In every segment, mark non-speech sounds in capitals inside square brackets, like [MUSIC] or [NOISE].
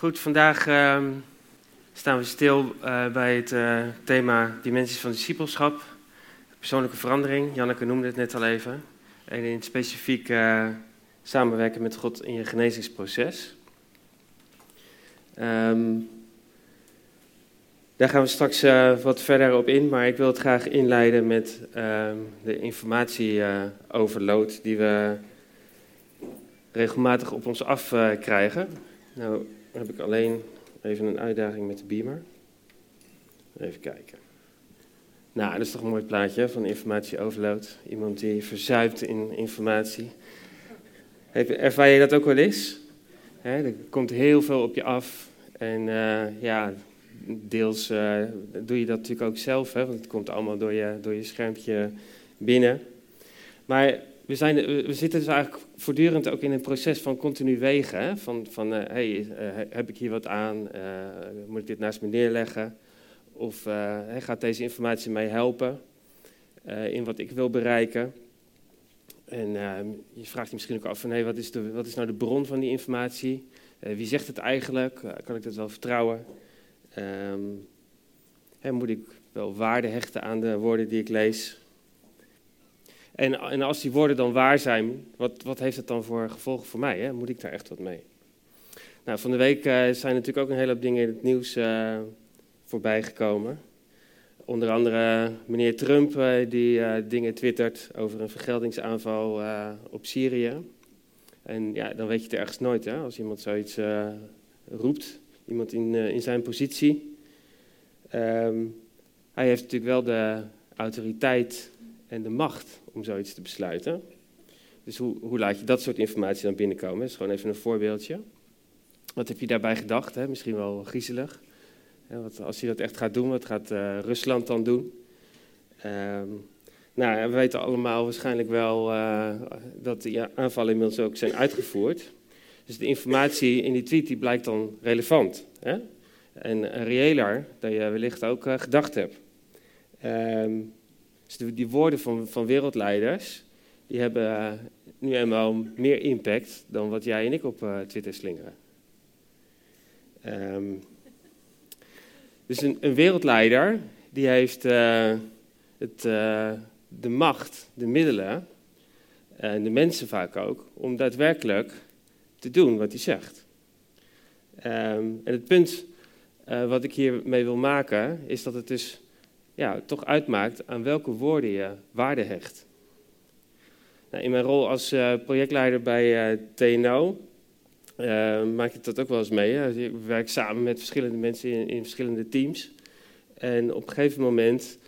Goed, vandaag uh, staan we stil uh, bij het uh, thema dimensies van discipelschap, persoonlijke verandering. Janneke noemde het net al even. En in het specifiek eh, samenwerken met God in je genezingsproces. Um, daar gaan we straks wat verder op in, maar ik wil het graag inleiden met ehm, de informatieoverload die we regelmatig op ons af krijgen. Nou, heb ik alleen even een uitdaging met de beamer. Even kijken. Nou, dat is toch een mooi plaatje van informatieoverload. Iemand die verzuipt in informatie. Ervaar je dat ook wel eens? er komt heel veel op je af. En uh, ja, deels uh, doe je dat natuurlijk ook zelf, hè, want het komt allemaal door je, door je schermpje binnen. Maar we, zijn, we zitten dus eigenlijk voortdurend ook in een proces van continu wegen. Hè? Van, van uh, hey, uh, heb ik hier wat aan? Uh, moet ik dit naast me neerleggen? Of gaat deze informatie mij helpen in wat ik wil bereiken? En je vraagt je misschien ook af van, hey, wat, is wat is nou de bron van die informatie? wie zegt het eigenlijk? kan ik dat wel vertrouwen? Hè, moet ik wel waarde hechten aan de woorden die ik lees? En, en als die woorden dan waar zijn, wat, wat heeft het dan voor gevolgen voor mij? Hè? Moet ik daar echt wat mee? Nou, van de week uh, zijn natuurlijk ook een hele hoop dingen in het nieuws uh, voorbij gekomen. Onder andere meneer Trump, die dingen twittert over een vergeldingsaanval op Syrië. En ja, dan weet je het ergens nooit, hè, als iemand zoiets roept, iemand in, in zijn positie. Um, hij heeft natuurlijk wel de autoriteit en de macht om zoiets te besluiten. Dus hoe, hoe laat je dat soort informatie dan binnenkomen? Dat is gewoon even een voorbeeldje. Wat heb je daarbij gedacht? Hè? Misschien wel griezelig. Wat, als je dat echt gaat doen, wat gaat uh, Rusland dan doen? Um, nou, we weten allemaal waarschijnlijk wel uh, dat die aanvallen inmiddels ook zijn uitgevoerd. Dus de informatie in die tweet die blijkt dan relevant. Hè? En reëler dan je wellicht ook gedacht hebt. Um, dus die woorden van, van wereldleiders, die hebben uh, nu eenmaal meer impact dan wat jij en ik op uh, Twitter slingeren. Um, dus een, een, wereldleider, die heeft uh, het, de macht, de middelen, en de mensen vaak ook, om daadwerkelijk te doen wat hij zegt. Um, en het punt wat ik hiermee wil maken, is dat het dus ja, toch uitmaakt aan welke woorden je waarde hecht. Nou, in mijn rol als uh, projectleider bij uh, TNO uh, maak ik dat ook wel eens mee. Ik werk samen met verschillende mensen in, in verschillende teams. En op een gegeven moment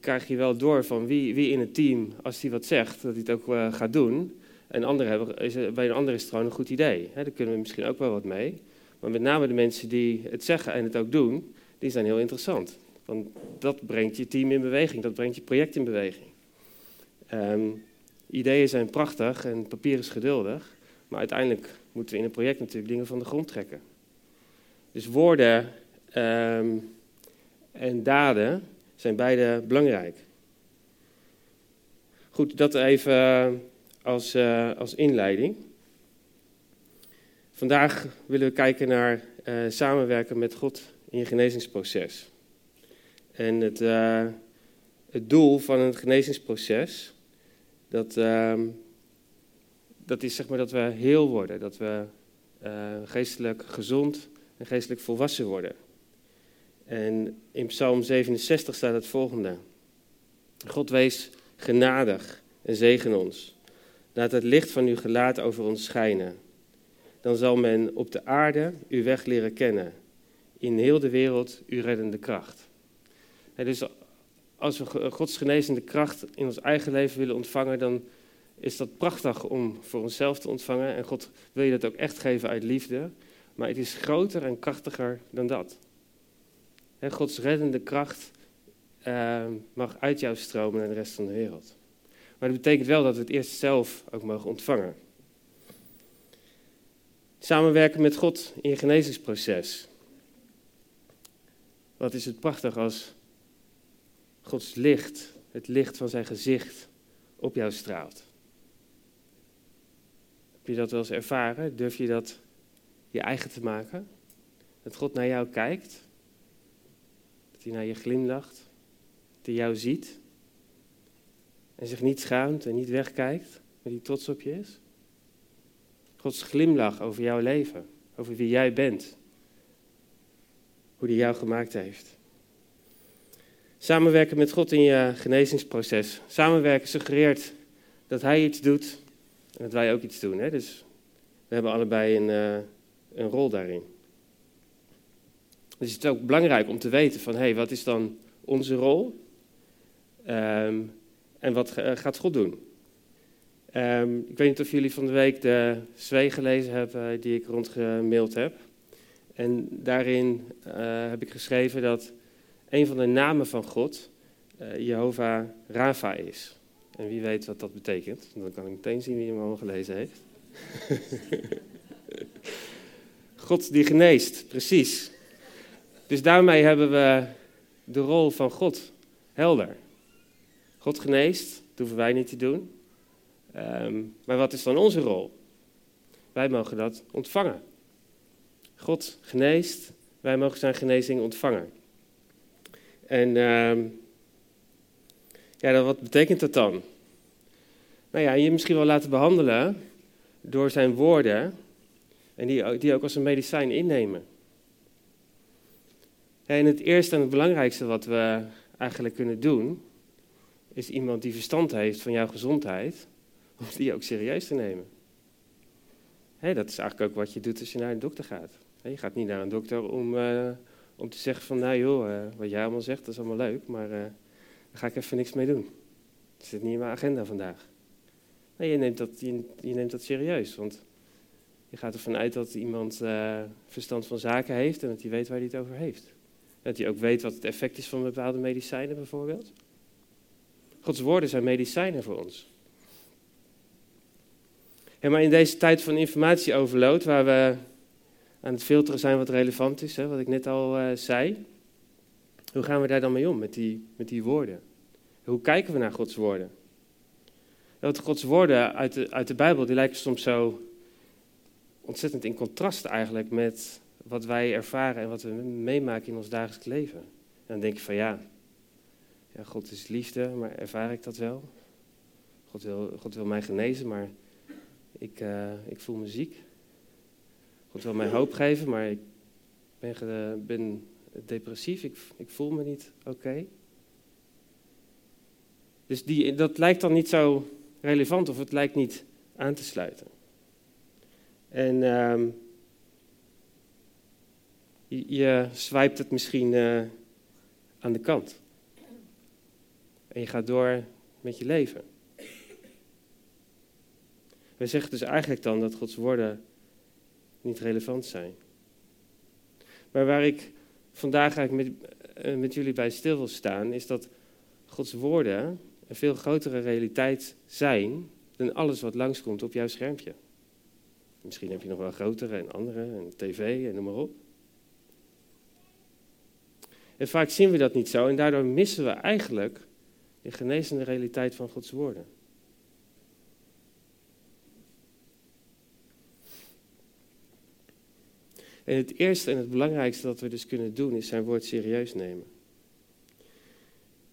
krijg je wel door van wie, wie in het team, als die wat zegt, dat hij het ook gaat doen. En anderen hebben, bij een ander is het gewoon een goed idee. Hè. Daar kunnen we misschien ook wel wat mee. Maar met name de mensen die het zeggen en het ook doen, die zijn heel interessant. Want dat brengt je team in beweging, dat brengt je project in beweging. Um, ideeën zijn prachtig en papier is geduldig, maar uiteindelijk moeten we in een project natuurlijk dingen van de grond trekken. Dus woorden um, en daden zijn beide belangrijk. Goed, dat even als, uh, als inleiding. Vandaag willen we kijken naar uh, samenwerken met God in je genezingsproces. En het, uh, het doel van het genezingsproces, dat, uh, dat is zeg maar dat we heel worden, dat we uh, geestelijk gezond en geestelijk volwassen worden. En in Psalm 67 staat het volgende. God wees genadig en zegen ons. Laat het licht van uw gelaat over ons schijnen. Dan zal men op de aarde uw weg leren kennen. In heel de wereld uw reddende kracht dus als we Gods genezende kracht in ons eigen leven willen ontvangen, dan is dat prachtig om voor onszelf te ontvangen. En God wil je dat ook echt geven uit liefde. Maar het is groter en krachtiger dan dat. Gods reddende kracht uh, mag uit jou stromen naar de rest van de wereld. Maar dat betekent wel dat we het eerst zelf ook mogen ontvangen. Samenwerken met God in je genezingsproces. Wat is het prachtig als Gods licht, het licht van zijn gezicht, op jou straalt. Heb je dat wel eens ervaren? Durf je dat je eigen te maken. Dat God naar jou kijkt. Dat hij naar je glimlacht. Dat hij jou ziet. En zich niet schaamt en niet wegkijkt, maar die trots op je is. Gods glimlach over jouw leven, over wie jij bent. Hoe hij jou gemaakt heeft. Samenwerken met God in je genezingsproces. Samenwerken suggereert dat hij iets doet en dat wij ook iets doen. Hè? Dus we hebben allebei een, uh, een rol daarin. Dus het is ook belangrijk om te weten van, hé, hey, wat is dan onze rol? Um, en wat eh, gaat God doen? Um, ik weet niet of jullie van de week de zwee gelezen hebben die ik rondgemaild heb. En daarin uh, heb ik geschreven dat een van de namen van God uh, Jehovah Rafa is. En wie weet wat dat betekent, dan kan ik meteen zien wie hem al gelezen heeft. [LAUGHS] God die geneest, precies. Dus daarmee hebben we de rol van God helder. God geneest, dat hoeven wij niet te doen. Um, maar wat is dan onze rol? Wij mogen dat ontvangen. God geneest, wij mogen zijn genezing ontvangen. En um, ja, wat betekent dat dan? Nou ja, je misschien wel laten behandelen door zijn woorden en die, die ook als een medicijn innemen. En het eerste en het belangrijkste wat we eigenlijk kunnen doen, is iemand die verstand heeft van jouw gezondheid, om die ook serieus te nemen. dat is eigenlijk ook wat je doet als je naar een dokter gaat. je gaat niet naar een dokter om, uh, om te zeggen van, nou joh, uh, wat jij allemaal zegt, dat is allemaal leuk, maar uh, daar ga ik even niks mee doen. Dat zit niet in mijn agenda vandaag. Je neemt dat, je, neemt dat serieus, want je gaat ervan uit dat iemand verstand van zaken heeft en dat hij weet waar hij het over heeft. Dat hij ook weet wat het effect is van bepaalde medicijnen bijvoorbeeld. Gods woorden zijn medicijnen voor ons. Maar in deze tijd van informatieoverload, waar we aan het filteren zijn wat relevant is, hè, wat ik net al uh, zei, hoe gaan we daar dan mee om met die, met die woorden? Hoe kijken we naar Gods woorden? Want Gods woorden uit de, uit de Bijbel, die lijken soms zo ontzettend in contrast eigenlijk met wat wij ervaren en wat we meemaken in ons dagelijks leven. En dan denk je van ja, ja, God is liefde, maar ervaar ik dat wel? God wil, God wil mij genezen, maar ik, uh, ik voel me ziek. God wil mij hoop geven, maar ik ben, ben depressief, ik, ik voel me niet oké. Dus die, dat lijkt dan niet zo relevant of het lijkt niet aan te sluiten. En uh, je, je swipt het misschien uh, aan de kant. En je gaat door met je leven. We zeggen dus eigenlijk dan dat Gods woorden niet relevant zijn. Maar waar ik vandaag eigenlijk met, eh, met jullie bij stil wil staan, is dat Gods woorden een veel grotere realiteit zijn dan alles wat langskomt op jouw schermpje. Misschien heb je nog wel grotere en andere, en tv en noem maar op. En vaak zien we dat niet zo en daardoor missen we eigenlijk de genezende realiteit van Gods woorden. En het eerste en het belangrijkste dat we dus kunnen doen, is zijn woord serieus nemen.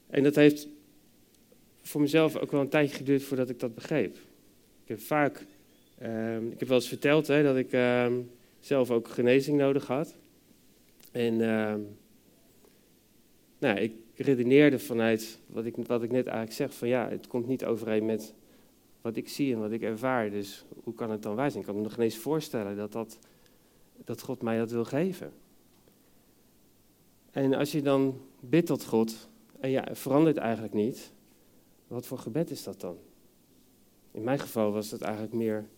En dat heeft voor mezelf ook wel een tijdje geduurd voordat ik dat begreep. Ik heb vaak, uh, ik heb wel eens verteld hè, dat ik uh, zelf ook genezing nodig had. En uh, nou, ik redeneerde vanuit wat ik, wat ik net eigenlijk zeg, van ja, het komt niet overeen met wat ik zie en wat ik ervaar. Dus hoe kan het dan waar zijn? Ik kan me nog ineens voorstellen dat, dat, dat God mij dat wil geven. En als je dan bidt tot God en ja, verandert eigenlijk niet, wat voor gebed is dat dan? In mijn geval was het eigenlijk meer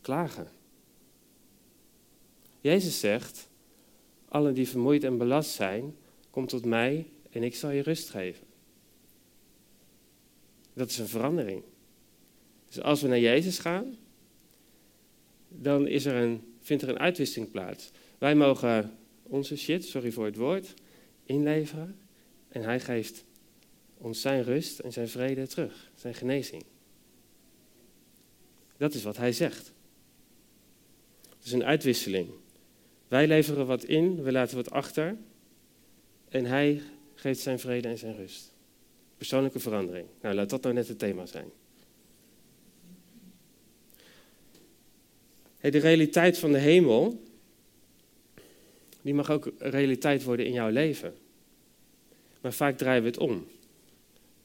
klagen. Jezus zegt, allen die vermoeid en belast zijn, kom tot mij en ik zal je rust geven. Dat is een verandering. Dus als we naar Jezus gaan, dan is er een, vindt er een uitwisseling plaats. Wij mogen onze shit, sorry voor het woord, inleveren en hij geeft ons zijn rust en zijn vrede terug, zijn genezing. Dat is wat hij zegt. Het is een uitwisseling. Wij leveren wat in, we laten wat achter. En hij geeft zijn vrede en zijn rust. Persoonlijke verandering. Nou, laat dat nou net het thema zijn. De realiteit van de hemel, die mag ook realiteit worden in jouw leven. Maar vaak draaien we het om.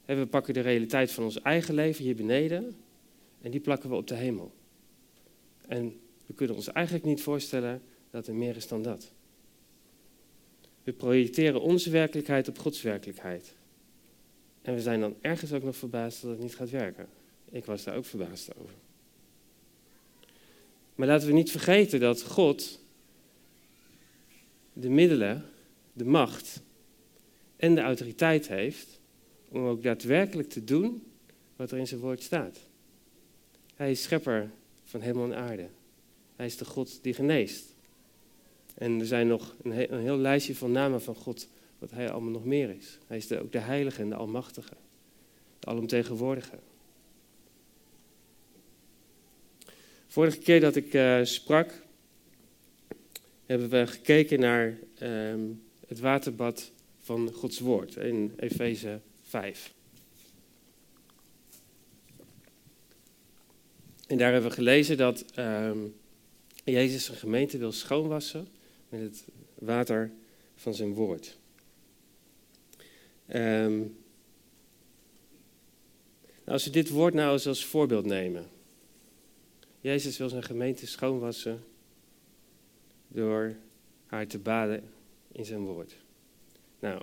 We pakken de realiteit van ons eigen leven hier beneden en die plakken we op de hemel. En we kunnen ons eigenlijk niet voorstellen dat er meer is dan dat. We projecteren onze werkelijkheid op Gods werkelijkheid. En we zijn dan ergens ook nog verbaasd dat het niet gaat werken. Ik was daar ook verbaasd over. Maar laten we niet vergeten dat God de middelen, de macht en de autoriteit heeft om ook daadwerkelijk te doen wat er in zijn woord staat. Hij is schepper van hemel en aarde. Hij is de God die geneest. En er zijn nog een heel, een heel lijstje van namen van God, wat hij allemaal nog meer is. Hij is ook de heilige en de almachtige, de alomtegenwoordige. Vorige keer dat ik uh, sprak, hebben we gekeken naar ehm, het waterbad van Gods woord in Efeze 5. En daar hebben we gelezen dat um, Jezus zijn gemeente wil schoonwassen met het water van zijn woord. Um, nou, als we dit woord nou eens als voorbeeld nemen. Jezus wil zijn gemeente schoonwassen door haar te baden in zijn woord. Nou,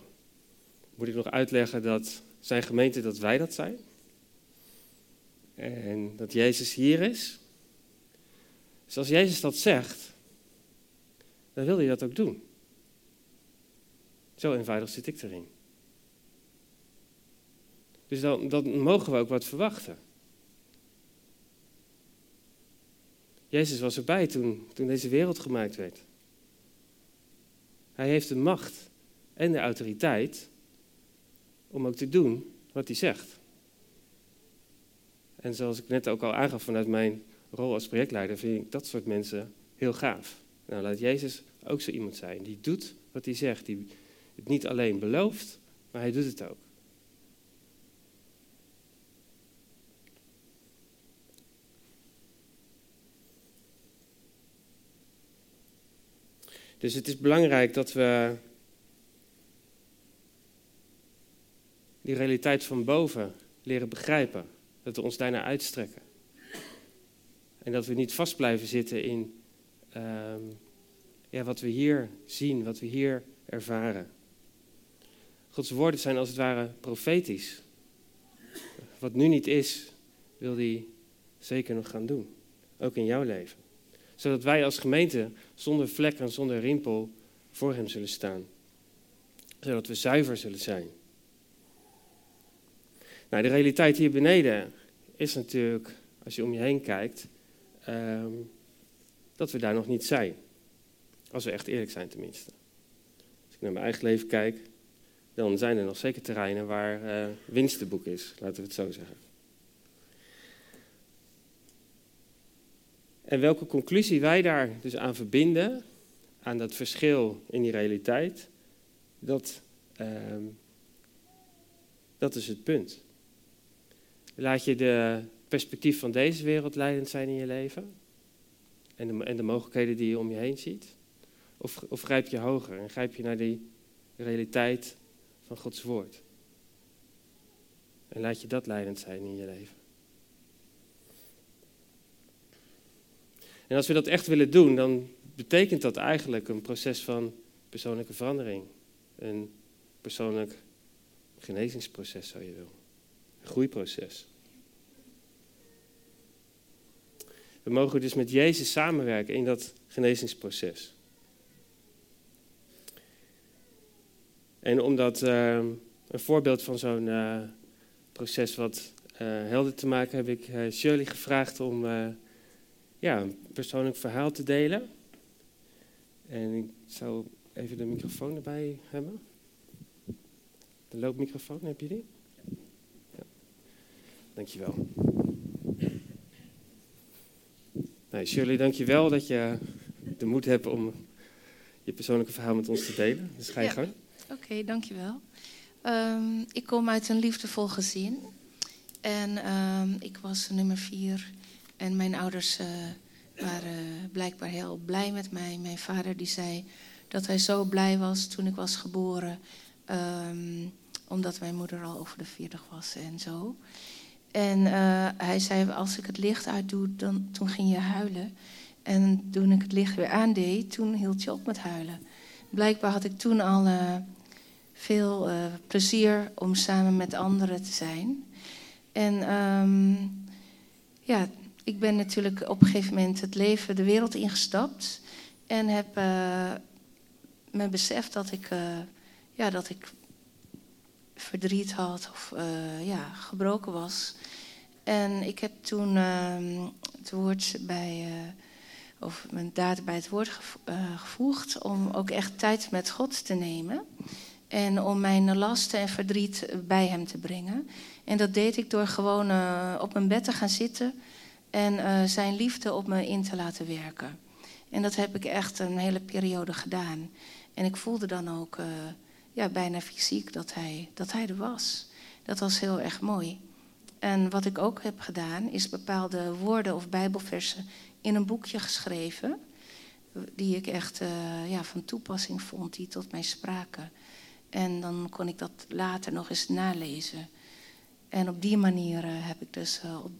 moet ik nog uitleggen dat zijn gemeente, dat wij dat zijn? En dat Jezus hier is? Dus als Jezus dat zegt, dan wil hij dat ook doen. Zo eenvoudig zit ik erin. Dus dan, dan mogen we ook wat verwachten. Jezus was erbij toen, toen deze wereld gemaakt werd. Hij heeft de macht en de autoriteit om ook te doen wat hij zegt. En zoals ik net ook al aangaf vanuit mijn rol als projectleider, vind ik dat soort mensen heel gaaf. Nou, laat Jezus ook zo iemand zijn die doet wat hij zegt, die het niet alleen belooft, maar hij doet het ook. Dus het is belangrijk dat we die realiteit van boven leren begrijpen. Dat we ons daarna uitstrekken. En dat we niet vast blijven zitten in ehm, ja, wat we hier zien, wat we hier ervaren. Gods woorden zijn als het ware profetisch. Wat nu niet is, wil hij zeker nog gaan doen. Ook in jouw leven. Zodat wij als gemeente zonder vlek en zonder rimpel voor hem zullen staan. Zodat we zuiver zullen zijn. Nou, de realiteit hier beneden is natuurlijk, als je om je heen kijkt, ehm, dat we daar nog niet zijn. Als we echt eerlijk zijn tenminste. Als ik naar mijn eigen leven kijk, dan zijn er nog zeker terreinen waar uh, winst te boek is, laten we het zo zeggen. En welke conclusie wij daar dus aan verbinden, aan dat verschil in die realiteit, dat, ehm, dat is het punt. Laat je de perspectief van deze wereld leidend zijn in je leven? En de, en de mogelijkheden die je om je heen ziet? Of, of grijp je hoger en grijp je naar die realiteit van Gods woord? En laat je dat leidend zijn in je leven. En als we dat echt willen doen, dan betekent dat eigenlijk een proces van persoonlijke verandering. Een persoonlijk genezingsproces, zou je willen groeiproces. We mogen dus met Jezus samenwerken in dat genezingsproces. En om dat uh, een voorbeeld van zo'n uh, proces wat uh, helder te maken, heb ik Shirley gevraagd om ja, een persoonlijk verhaal te delen. En ik zou even de microfoon erbij hebben. De loopmicrofoon, heb je die? Dankjewel. Nee, Shirley, dankjewel dat je de moed hebt om je persoonlijke verhaal met ons te delen. Dus ga je Ja. gang. Oké, dankjewel. Ehm ik kom uit een liefdevol gezin. En ehm, ik was nummer vier. En mijn ouders eh, waren blijkbaar heel blij met mij. Mijn vader die zei dat hij zo blij was toen ik was geboren. ehm, omdat mijn moeder al over de 40 was en zo. En eh, hij zei, als ik het licht uitdoe, dan, toen ging je huilen. En toen ik het licht weer aandeed, toen hield je op met huilen. Blijkbaar had ik toen al eh, veel plezier om samen met anderen te zijn. En ehm, ja, ik ben natuurlijk op een gegeven moment het leven, de wereld ingestapt. En heb eh, me beseft dat ik, eh, ja, dat ik verdriet had of eh, ja, gebroken was. En ik heb toen ehm, het woord bij, of mijn daad bij het woord gevo- gevoegd om ook echt tijd met God te nemen. En om mijn lasten en verdriet bij hem te brengen. En dat deed ik door gewoon op mijn bed te gaan zitten en eh, zijn liefde op me in te laten werken. En dat heb ik echt een hele periode gedaan. En ik voelde dan ook eh, ja, bijna fysiek dat hij, dat hij er was. Dat was heel erg mooi. En wat ik ook heb gedaan, is bepaalde woorden of bijbelversen in een boekje geschreven. Die ik echt eh, ja, van toepassing vond, die tot mij spraken. En dan kon ik dat later nog eens nalezen. En op die manier heb ik dus op-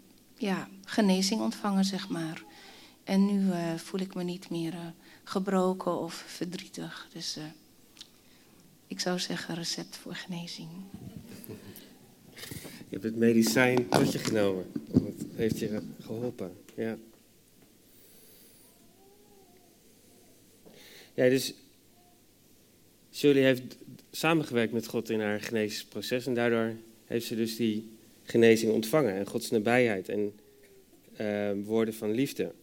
ja, genezing ontvangen, zeg maar. En nu eh, voel ik me niet meer eh, gebroken of verdrietig. Dus eh, ik zou zeggen recept voor genezing. [LAUGHS] Je hebt het medicijn tot je genomen. Dat heeft je geholpen. Ja. Ja, dus Shirley heeft samengewerkt met God in haar genezingsproces. En daardoor heeft ze dus die genezing ontvangen. En Gods nabijheid en eh, woorden van liefde.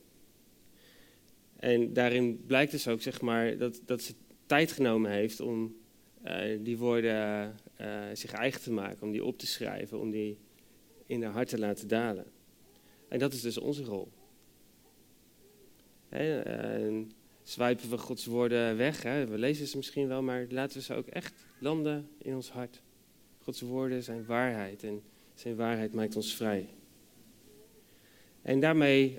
En daarin blijkt dus ook, zeg maar, dat, dat ze tijd genomen heeft om eh, die woorden eh, zich eigen te maken, om die op te schrijven, om die in haar hart te laten dalen. En dat is dus onze rol. Hè, en swipen we Gods woorden weg, hè? we lezen ze misschien wel, maar laten we ze ook echt landen in ons hart. Gods woorden zijn waarheid en zijn waarheid maakt ons vrij. En daarmee,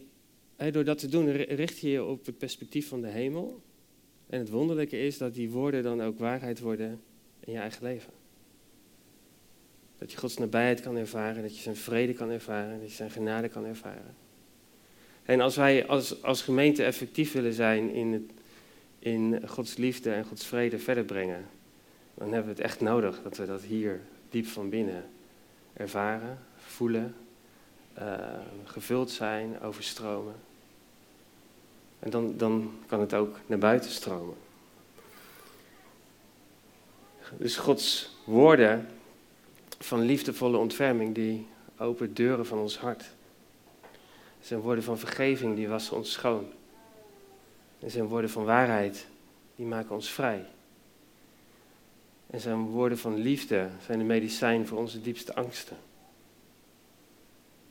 door dat te doen, ri- richt je je op het perspectief van de hemel. En het wonderlijke is dat die woorden dan ook waarheid worden in je eigen leven. Dat je Gods nabijheid kan ervaren, dat je zijn vrede kan ervaren, dat je zijn genade kan ervaren. En als wij als, als gemeente effectief willen zijn in, het, in Gods liefde en Gods vrede verder brengen, dan hebben we het echt nodig dat we dat hier diep van binnen ervaren, voelen, eh, gevuld zijn, overstromen. En dan, dan kan het ook naar buiten stromen. Dus Gods woorden van liefdevolle ontferming, die openen deuren van ons hart. Zijn woorden van vergeving, die wassen ons schoon. En zijn woorden van waarheid, die maken ons vrij. En zijn woorden van liefde zijn de medicijn voor onze diepste angsten.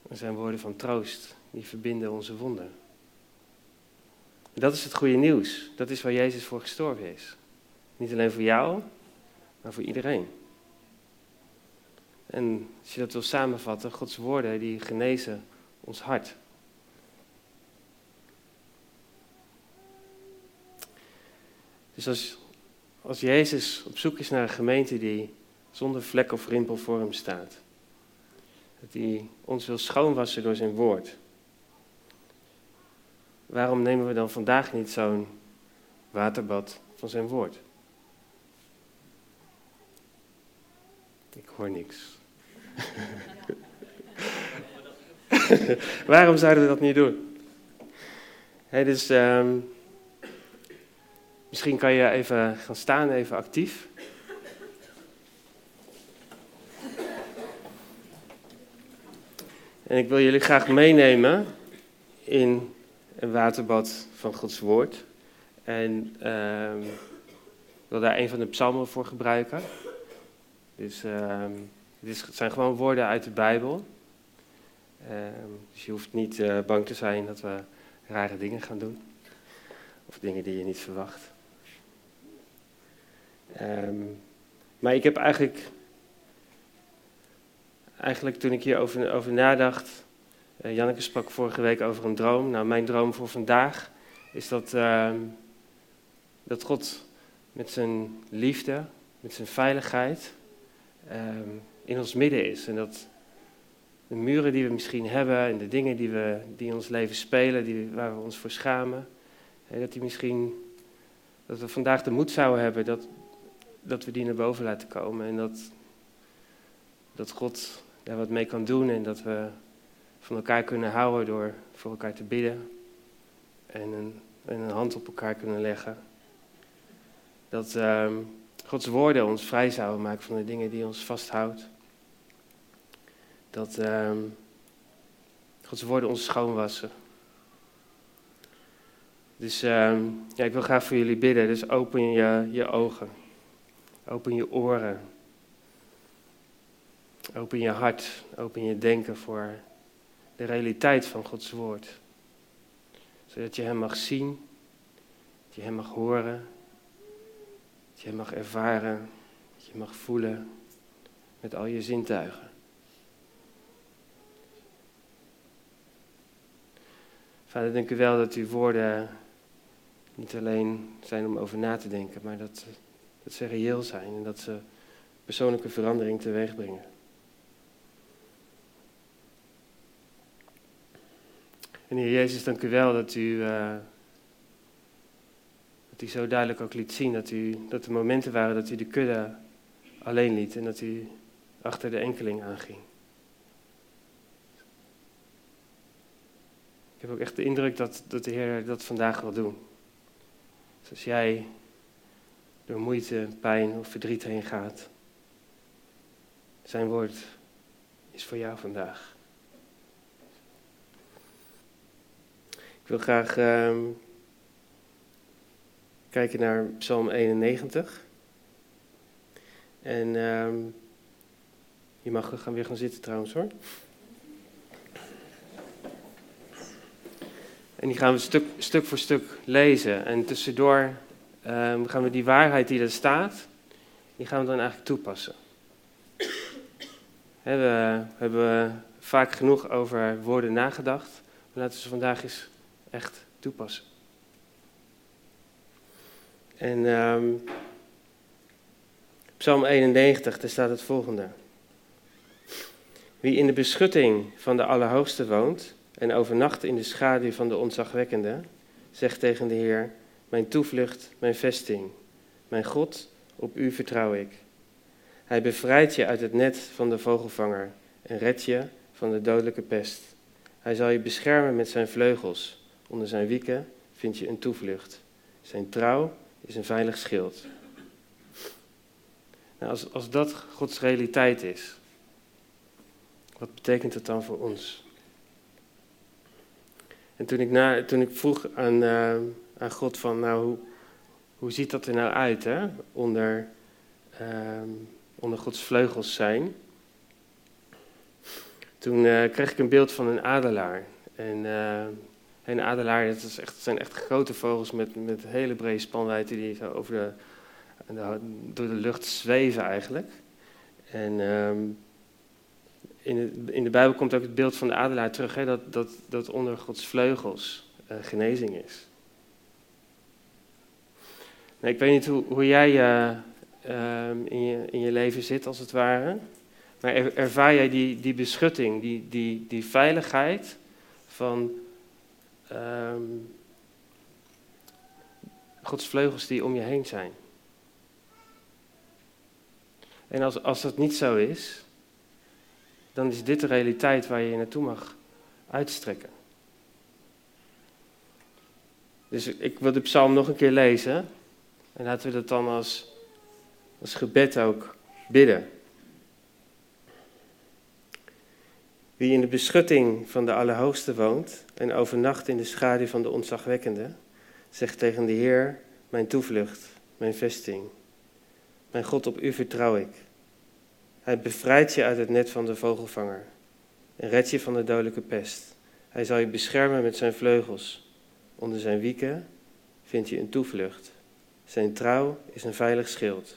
En zijn woorden van troost, die verbinden onze wonden. Dat is het goede nieuws. Dat is waar Jezus voor gestorven is. Niet alleen voor jou, maar voor iedereen. En als je dat wil samenvatten, Gods woorden die genezen ons hart. Dus als, als Jezus op zoek is naar een gemeente die zonder vlek of rimpel voor hem staat, dat hij ons wil schoonwassen door zijn woord, waarom nemen we dan vandaag niet zo'n waterbad van zijn woord? Ik hoor niks. [LAUGHS] waarom zouden we dat niet doen? Hè, dus ehm, misschien kan je even gaan staan, even actief. En ik wil jullie graag meenemen in een waterbad van Gods woord. En ehm, ik wil daar een van de psalmen voor gebruiken. Dus ehm, zijn gewoon woorden uit de Bijbel. Ehm, dus je hoeft niet eh, bang te zijn dat we rare dingen gaan doen. Of dingen die je niet verwacht. Ehm, maar ik heb eigenlijk, eigenlijk toen ik hierover over nadacht, uh, Janneke sprak vorige week over een droom. Nou, mijn droom voor vandaag is dat, ehm, dat God met zijn liefde, met zijn veiligheid ehm, in ons midden is. En dat de muren die we misschien hebben en de dingen die, we, die in ons leven spelen, die, waar we ons voor schamen, dat die misschien, dat we vandaag de moed zouden hebben dat, dat we die naar boven laten komen. En dat, dat God daar wat mee kan doen en dat we van elkaar kunnen houden door voor elkaar te bidden en een, en een hand op elkaar kunnen leggen. Dat uh, Gods woorden ons vrij zouden maken van de dingen die ons vasthoudt. Dat uh, Gods woorden ons schoonwassen. Dus uh, ja, ik wil graag voor jullie bidden. Dus open je, je ogen. Open je oren. Open je hart. Open je denken voor de realiteit van Gods woord. Zodat je Hem mag zien, dat je Hem mag horen, dat je Hem mag ervaren, dat je mag voelen met al je zintuigen. Vader, dank u wel dat uw woorden niet alleen zijn om over na te denken, maar dat, dat ze reëel zijn en dat ze persoonlijke verandering teweeg brengen. En Heer Jezus, dank u wel dat u, uh, dat u zo duidelijk ook liet zien dat, u, dat er momenten waren dat u de kudde alleen liet en dat u achter de enkeling aanging. Ik heb ook echt de indruk dat, dat de Heer dat vandaag wil doen. Dus jij door moeite, pijn of verdriet heen gaat, zijn woord is voor jou vandaag. Ik wil graag uh, kijken naar Psalm 91. En uh, je mag gaan weer gaan zitten trouwens hoor. En die gaan we stuk, stuk voor stuk lezen. En tussendoor uh, gaan we die waarheid die er staat, die gaan we dan eigenlijk toepassen. We hebben vaak genoeg over woorden nagedacht. Maar laten we vandaag eens echt toepassen. En um, Psalm 91, daar staat het volgende. Wie in de beschutting van de Allerhoogste woont en overnacht in de schaduw van de ontzagwekkende, zegt tegen de Heer, mijn toevlucht, mijn vesting, mijn God, op u vertrouw ik. Hij bevrijdt je uit het net van de vogelvanger en redt je van de dodelijke pest. Hij zal je beschermen met zijn vleugels. Onder zijn wieken vind je een toevlucht. Zijn trouw is een veilig schild. Nou, als, als dat Gods realiteit is, wat betekent het dan voor ons? En toen ik, na, toen ik vroeg aan, uh, aan God van, nou, hoe, hoe ziet dat er nou uit, hè? Onder, uh, onder Gods vleugels zijn. Toen uh, kreeg ik een beeld van een adelaar. En en adelaar, dat, is echt, zijn echt grote vogels met, met hele brede spanwijdte die zo over de, door de lucht zweven eigenlijk. En ehm, in, de, in de Bijbel komt ook het beeld van de adelaar terug, hè, dat, dat, dat onder Gods vleugels uh, genezing is. Ik weet niet hoe, jij uh, uh, in, je, in je leven zit, als het ware. Maar ervaar jij die, die beschutting, die, die, die veiligheid van um, Gods vleugels die om je heen zijn. En als, als dat niet zo is, dan is dit de realiteit waar je je naartoe mag uitstrekken. Dus ik wil de psalm nog een keer lezen. En laten we dat dan als, als gebed ook bidden. Wie in de beschutting van de Allerhoogste woont en overnacht in de schaduw van de ontzagwekkende, zegt tegen de Heer, mijn toevlucht, mijn vesting. Mijn God, op u vertrouw ik. Hij bevrijdt je uit het net van de vogelvanger en redt je van de dodelijke pest. Hij zal je beschermen met zijn vleugels. Onder zijn wieken vindt je een toevlucht. Zijn trouw is een veilig schild.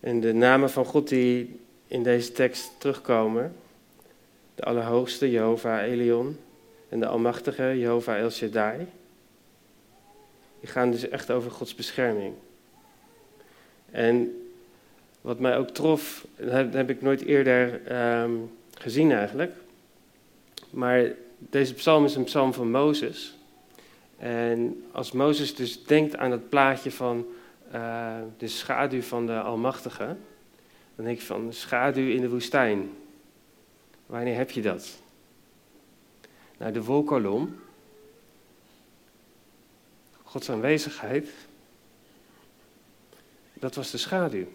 En de namen van God die in deze tekst terugkomen, de Allerhoogste, Jehovah Elion, en de Almachtige, Jehovah El Shaddai, die gaan dus echt over Gods bescherming. En wat mij ook trof, dat heb, ik nooit eerder ehm, gezien eigenlijk, maar deze psalm is een psalm van Mozes. En als Mozes dus denkt aan het plaatje van uh, de schaduw van de Almachtige, dan denk ik van schaduw in de woestijn. Wanneer heb je dat? Nou, de wolkolom, Gods aanwezigheid, dat was de schaduw.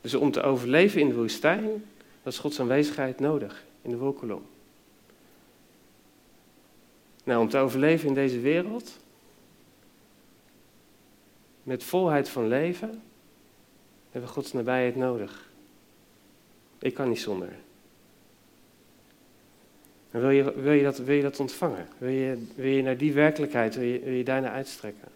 Dus om te overleven in de woestijn, was Gods aanwezigheid nodig in de wolkolom. Nou, om te overleven in deze wereld, met volheid van leven, hebben we Gods nabijheid nodig. Ik kan niet zonder. Wil je, wil je, dat, wil je dat ontvangen? Wil je, wil je naar die werkelijkheid, wil je, wil je uitstrekken?